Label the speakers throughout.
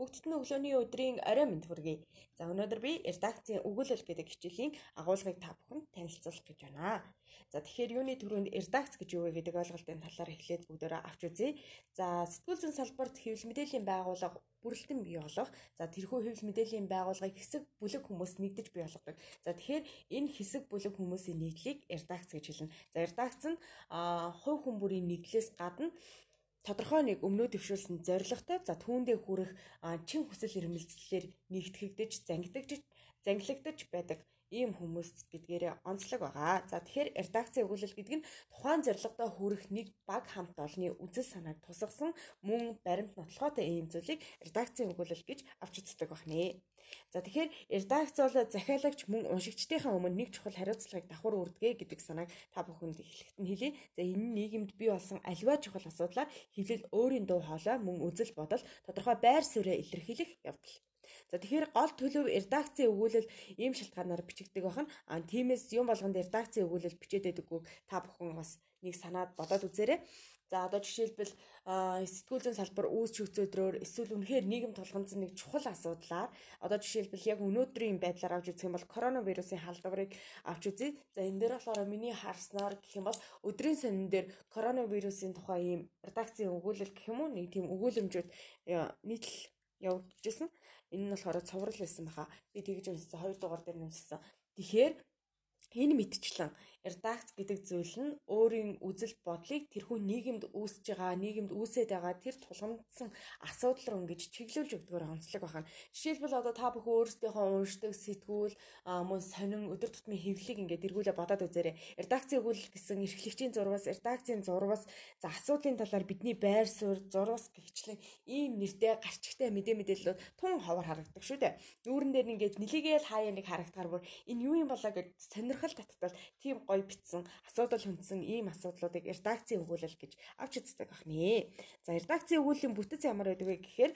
Speaker 1: Бүгдд нь өглөөний өдрийн орой мэнд хүргэе. За өнөөдөр би редакцийн өгүүлэл гэдэг хичээлийн агуулгыг та бүхэнд танилцуулах гэж байна. За тэгэхээр юуны төрөнд редакц гэж юу вэ гэдэг ойлголтын талаар эхлээд бүгдөө авч үзье. За сэтгүүл зүйн салбарт хэвлэл мэдээллийн байгууллага бүрэлдэн бий болгох. За тэрхүү хэвлэл мэдээллийн байгууллагыг хэсэг бүлэг хүмүүс нэгдэж бий болгодог. За тэгэхээр энэ хэсэг бүлэг хүмүүсийн нийтлийг редакц гэж хэлнэ. За редакц нь хувь хүн бүрийн нэгдлээс гадна тодорхой нэг өмнөө дэвшүүлсэн зорилготой за түүндээ хүрэх чин хүсэл эрмэлзлэлээр нэгтгэгдэж зангидагдж зангилагдаж байдаг ийм хүмүүс гэдгээрээ онцлог байгаа. За тэгэхээр редакцийн өгүүлэл гэдэг нь тухайн зорилгодоо хүрэх нэг баг хамт олонны үзэл санааг тусгасан мөн баримт нотлохоотой ийм зүйлийг редакцийн өгүүлэл гэж авч үздэг байна. За тэгэхээр редакц бол захиалагч мөн уншигчдийнхаа өмнө нэг чухал хариуцлагыг давхар үрдэгэ гэдэг санааг та бүхэнд эхлэхэд нь хэлье. За энэ нийгэмд бий болсон аливаа чухал асуудлаар хэвлэл өөрийн дуу хоолой мөн үзэл бодол тодорхой байр суурьа илэрхийлэх явдал. За тэгэхээр гол төлөв редакцийн өгүүлэл ийм шалтгаанаар бичигддэг байх нь а тиймээс юм болгонд редакцийн өгүүлэл бичээд байдаггүй та бүхэн бас нэг санаад бодоод үзээрэй. За одоо жишээлбэл сэтгүүл зүйн салбар үүсч өцөөдрөөр эсвэл үнэхээр нийгэм тулгамдсан нэг чухал асуудлаар одоо жишээлбэл яг өнөөдрийн байдлаар авч үзэх юм бол коронавирусын халдварыг авч үзье. За энэ дээр болохоор миний харснаар гэх юм бол өдрийн сонин дээр коронавирусын тухай ийм редакцийн өгүүлэл гэх юм уу нэг тийм өгүүлэмжүүд нийтлэл явагдажсэн. Энэ нь болохоор цуврал байсан баха. Би тэгж уншсан 2 дугаар дээр уншсан. Тэгэхээр энэ мэдчлэн редакц гэдэг зүйл нь өөрийн үзэл бодлыг тэрхүү нийгэмд үүсэж байгаа, нийгэмд үүсээд байгаа тэр тулгамдсан асуудал руу ингэж чиглүүлж өгдөгөр онцлог байна. Жишээлбэл одоо та бүхэн өөрсдийнхөө уншдаг сэтгүүл мөн сонин өдөр тутмын хэвлэлийг ингээд эргүүлээ бодоод үзээрэй. Редакцийн өгүүлэл гэсэн эрхлэгчийн зурвас, редакцийн зурвас, за асуудлын талаар бидний байр суурь, зурвас гихчлэн ийм нэртэй гарчигтай мэдээ мэдээлэлүүд тун ховор харагддаг шүү дээ. Нүүрэн дээр ингээд нилээгээл хаяа нэг харагдахаар бүр энэ юу юм болоо гэж сонирхол татвал тийм гоё битсэн асуудал хүндсэн ийм асуудлуудыг редакцийн өгүүлэл гэж авч үздэг байна. За редакцийн өгүүллийн бүтэц ямар байдаг вэ гэхээр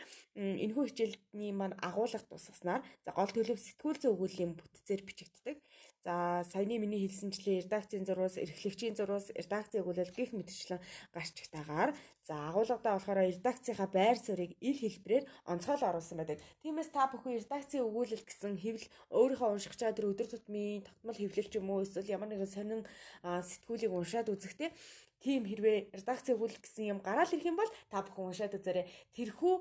Speaker 1: энэхүү хичээлний маань агуулга тусгаснаар за гол төлөв сэтгүүл зүйн өгүүллийн бүтцээр бичигддэг. За саяны миний хэлсэнчлэн редакцийн зурвас, эрхлэгчийн зурвас, редакцийн өгүүлэл гих мэтчлэн гарчигтаагаар за агуулгадаа болохоор редакцийнхаа байр суурийг ил хэлбэрээр онцгойл оруулсан байдаг. Тиймээс та бүхэн редакцийн өгүүлэл гэсэн хэвлэл өөрийнхөө унших чад тэр өдөр тутмын тогтмол хэвлэл ч юм уу эсвэл ямар нэгэн сонин сэтгүүлийг уншаад үзэхдээ тийм хэрвээ редакцийн өгүүлэл гэсэн юм гараал ирэх юм бол та бүхэн уншаад үзээрэй. Тэрхүү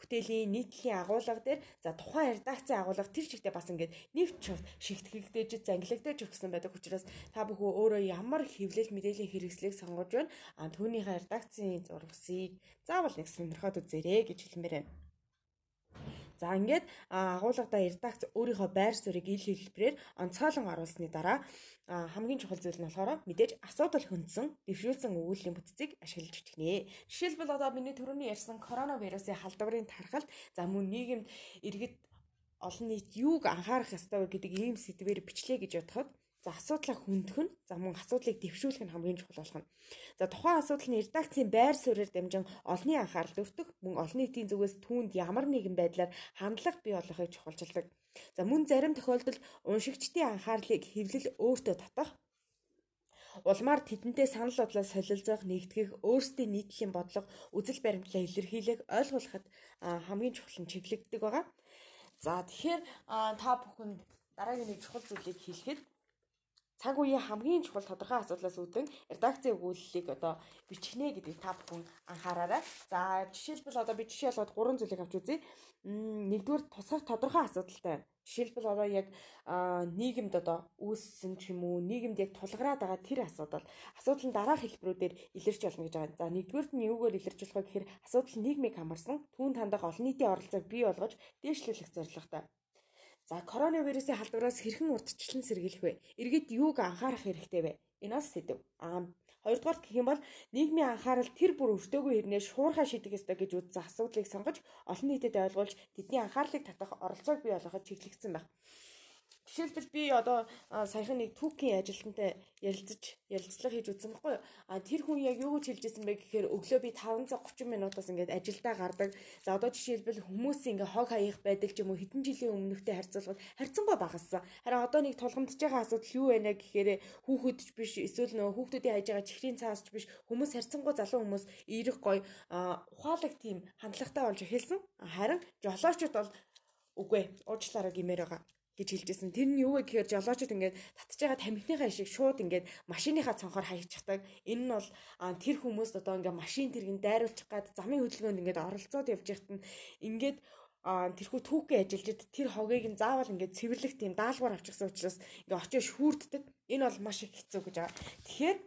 Speaker 1: бүтээлийн нийтлэлийн агуулга дээр за тухайн редакцийн агуулга тэр чигтээ бас ингээд нэвт шууд шигтгэгдэж зангилагдаж өгсөн байдаг учраас та бүхэн өөрөө ямар хэвлэл мэдээллийн хэрэгслийг сонгож байна а түүнийхээ редакцийн зурвасыг заавал нэг сонирхоод үзээрэй гэж хэлмээр байна. За ингээд агуулгадаа редакц өөрийнхөө байр суурийг ил хэлбэрээр онцгойлон оруулсны дараа хамгийн чухал зүйл нь болохоор мэдээж асуудал хөндсөн дэвшүүлсэн өгүүллийн бүтцийг ашиглаж үтгэнэ. Жишээлбэл одоо миний түрүүний ярьсан коронавирусын халдварын тархалт за мөн нийгэмд иргэд олон нийт юуг анхаарах ёстой вэ гэдэг ийм сэдвээр бичлээ гэж бодоход За асуудлаа хөндөх нь за мөн асуудлыг дэвшүүлэх нь хамгийн чухал болох нь. За тухайн асуудал нь редакцийн байр суурьаар дамжин олонний анхаарал өртөх, мөн олон нийтийн зүгээс түүнд ямар нэгэн байдлаар хандлага бий болохыг чухалчилдаг. За мөн зарим тохиолдолд уншигчдын анхаарлыг хэвлэл өөртөө татах улмаар тэдэнтэй санал бодлоо солилцох, нэгтгэх, өөрсдийн нийтлийн бодлого, үзэл баримтлалаа илэрхийлэх, ойлгуулахад хамгийн чухал нь чиглэгддэг байгаа. За тэгэхээр та бүхэнд дараагийн нэг чухал зүйлийг хэлэхэд цаг үеийн хамгийн чухал тодорхой асуудлаас үүдэн редакцийн өгүүллийг одоо бичгнэ гэдгийг та бүхэн анхаараарай. За жишээлбэл одоо би жишээ болгоод гурван зүйлийг авч үзье. Нэгдүгээр тусах тодорхой асуудалтай. Жишээлбэл одоо яг нийгэмд одоо үүссэн ч юм уу, нийгэмд яг тулгараад байгаа тэр асуудал асуудал нь дараах хэлбэрүүдээр илэрч болно гэж байгаа. За нэгдүгээрт нь юугаар илэрч болох вэ гэхээр асуудал нийгмийг хамарсан, түүнд хандах олон нийтийн оролцоог бий болгож дээшлүүлэх зорилготой. За коронавирусын халдвараас хэрхэн урдчлан сэргийлэх вэ? Иргэд юуг анхаарах хэрэгтэй вэ? Энэ бас сэдв. Аа хоёрдугаар гэх юм бол нийгмийн анхаарал тэр бүр өртөөгүй хэрнээ шуурхаа шийдэх ёстой гэж үзсэн асуудлыг сонгож олон нийтэд ойлгуулж тэдний анхаарлыг татах оролцоог бий болгоход чиглэгдсэн байна. Жишээлбэл би одоо саяхан нэг түүхийн ажилтнтай ярилцаж ярилцлага хийж үзсэн байхгүй юу? А тэр хүн яг юу гэж хэлж ирсэн бэ гэхээр өглөө би 530 минутаас ингээд ажилдаа гардаг. За одоо жишээлбэл хүмүүс ингээ хог хаях байдал ч юм уу хэдэн жилийн өмнөхтэй харьцуулбал харьцангуй багассан. Харин одоо нэг тулгамдж байгаа асуудал юу вэ гэхээр хүүхдүүд ч биш эсвэл нөгөө хүүхдүүдийн хайж байгаа чихрийн цаас ч биш хүмүүс харьцангуй залуу хүмүүс ирэх гоё ухаалаг тийм хандлагатай болж эхэлсэн. Харин жолоочууд бол үгүй уучлаарай гэмээр байгаа гэж хэлжсэн. Тэр нь юу вэ гэхээр жолоочд ингээд татж байгаа тамхиныхаа шиг шууд ингээд машиныхаа цонхоор хаяж чаддаг. Энэ нь бол тэр хүмүүст одоо ингээд машин тэргийн дайруулчих гад замын хөдөлгөөнд ингээд оролцоод явж байхад нь ингээд тэрхүү түүхээ ажиллаж тэр хогийг нь заавал ингээд цэвэрлэх тийм даалгавар авчихсан учраас ингээд очиж шүүрддэг. Энэ бол маш их хэцүү гэж байгаа. Тэгэхээр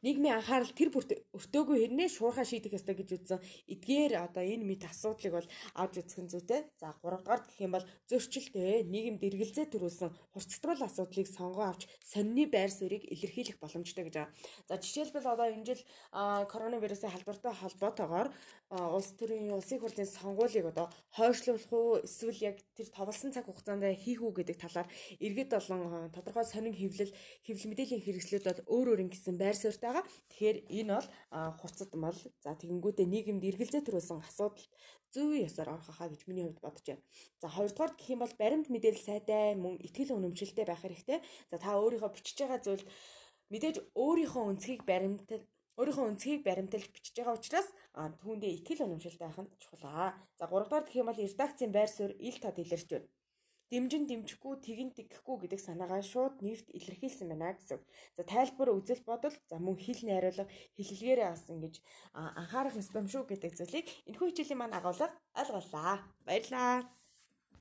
Speaker 1: нийгмийн анхаарал тэр бүрт өртөөгүй хэрнээ шуурхаа шийдэх ёстой гэж үзсэн. Эдгээр одоо энэ мэд асуудлыг бол авч үзэх нь зүйтэй. За 3 дугаар гэх юм бол зөрчилтэй нийгэмд эргэлзээ төрүүлсэн хурцтгал асуудлыг сонгоо авч сонины байр суурийг илэрхийлэх боломжтой гэж байгаа. За жишээлбэл одоо энэ жил коронавирусын халдвартай холбоотойгоор улс төрийн улсын хурлын сонгуулийг одоо хойшлуулах уу эсвэл яг тэр товлсон цаг хугацаанд хийх үү гэдэг талаар иргэд болон тодорхой сонин хэвлэл хэвлэл мэдээллийн хэрэгслүүд бол өөр өөр ингэсэн байр суурьтай байгаа. Тэгэхээр энэ бол хуцад мал за тэгэнгүүтээ нийгэмд эргэлзээ төрүүлсэн асуудал зүй ёсоор орох хаа гэж миний хувьд бодож байна. За хоёрдугаар гэх юм бол баримт мэдээлэл сайтай мөн ихтгэл үнэмшилтэй байх хэрэгтэй. За та өөрийнхөө бичиж байгаа зүйл мэдээж өөрийнхөө өнцгийг баримтал өөрийнхөө өнцгийг баримталж бичиж байгаа учраас түүндээ ихтгэл үнэмшилтэй байх нь чухал аа. За 3 дугаар гэх юм бол редакцийн байр суурь ил тод илэрч байна дэмжин дэмжихгүй тэгин тэгхгүй гэдэг санаагаа шууд нэвт илэрхийлсэн байна гэсэн. За тайлбар үзэл бодол за мөн хэл найруулга хэллэгээрээ бас ингэж анхаарах ёстой юм шүү гэдэг зүйлийг энэхүү хичээлийн маань агуулга ойлголаа. Баярлалаа.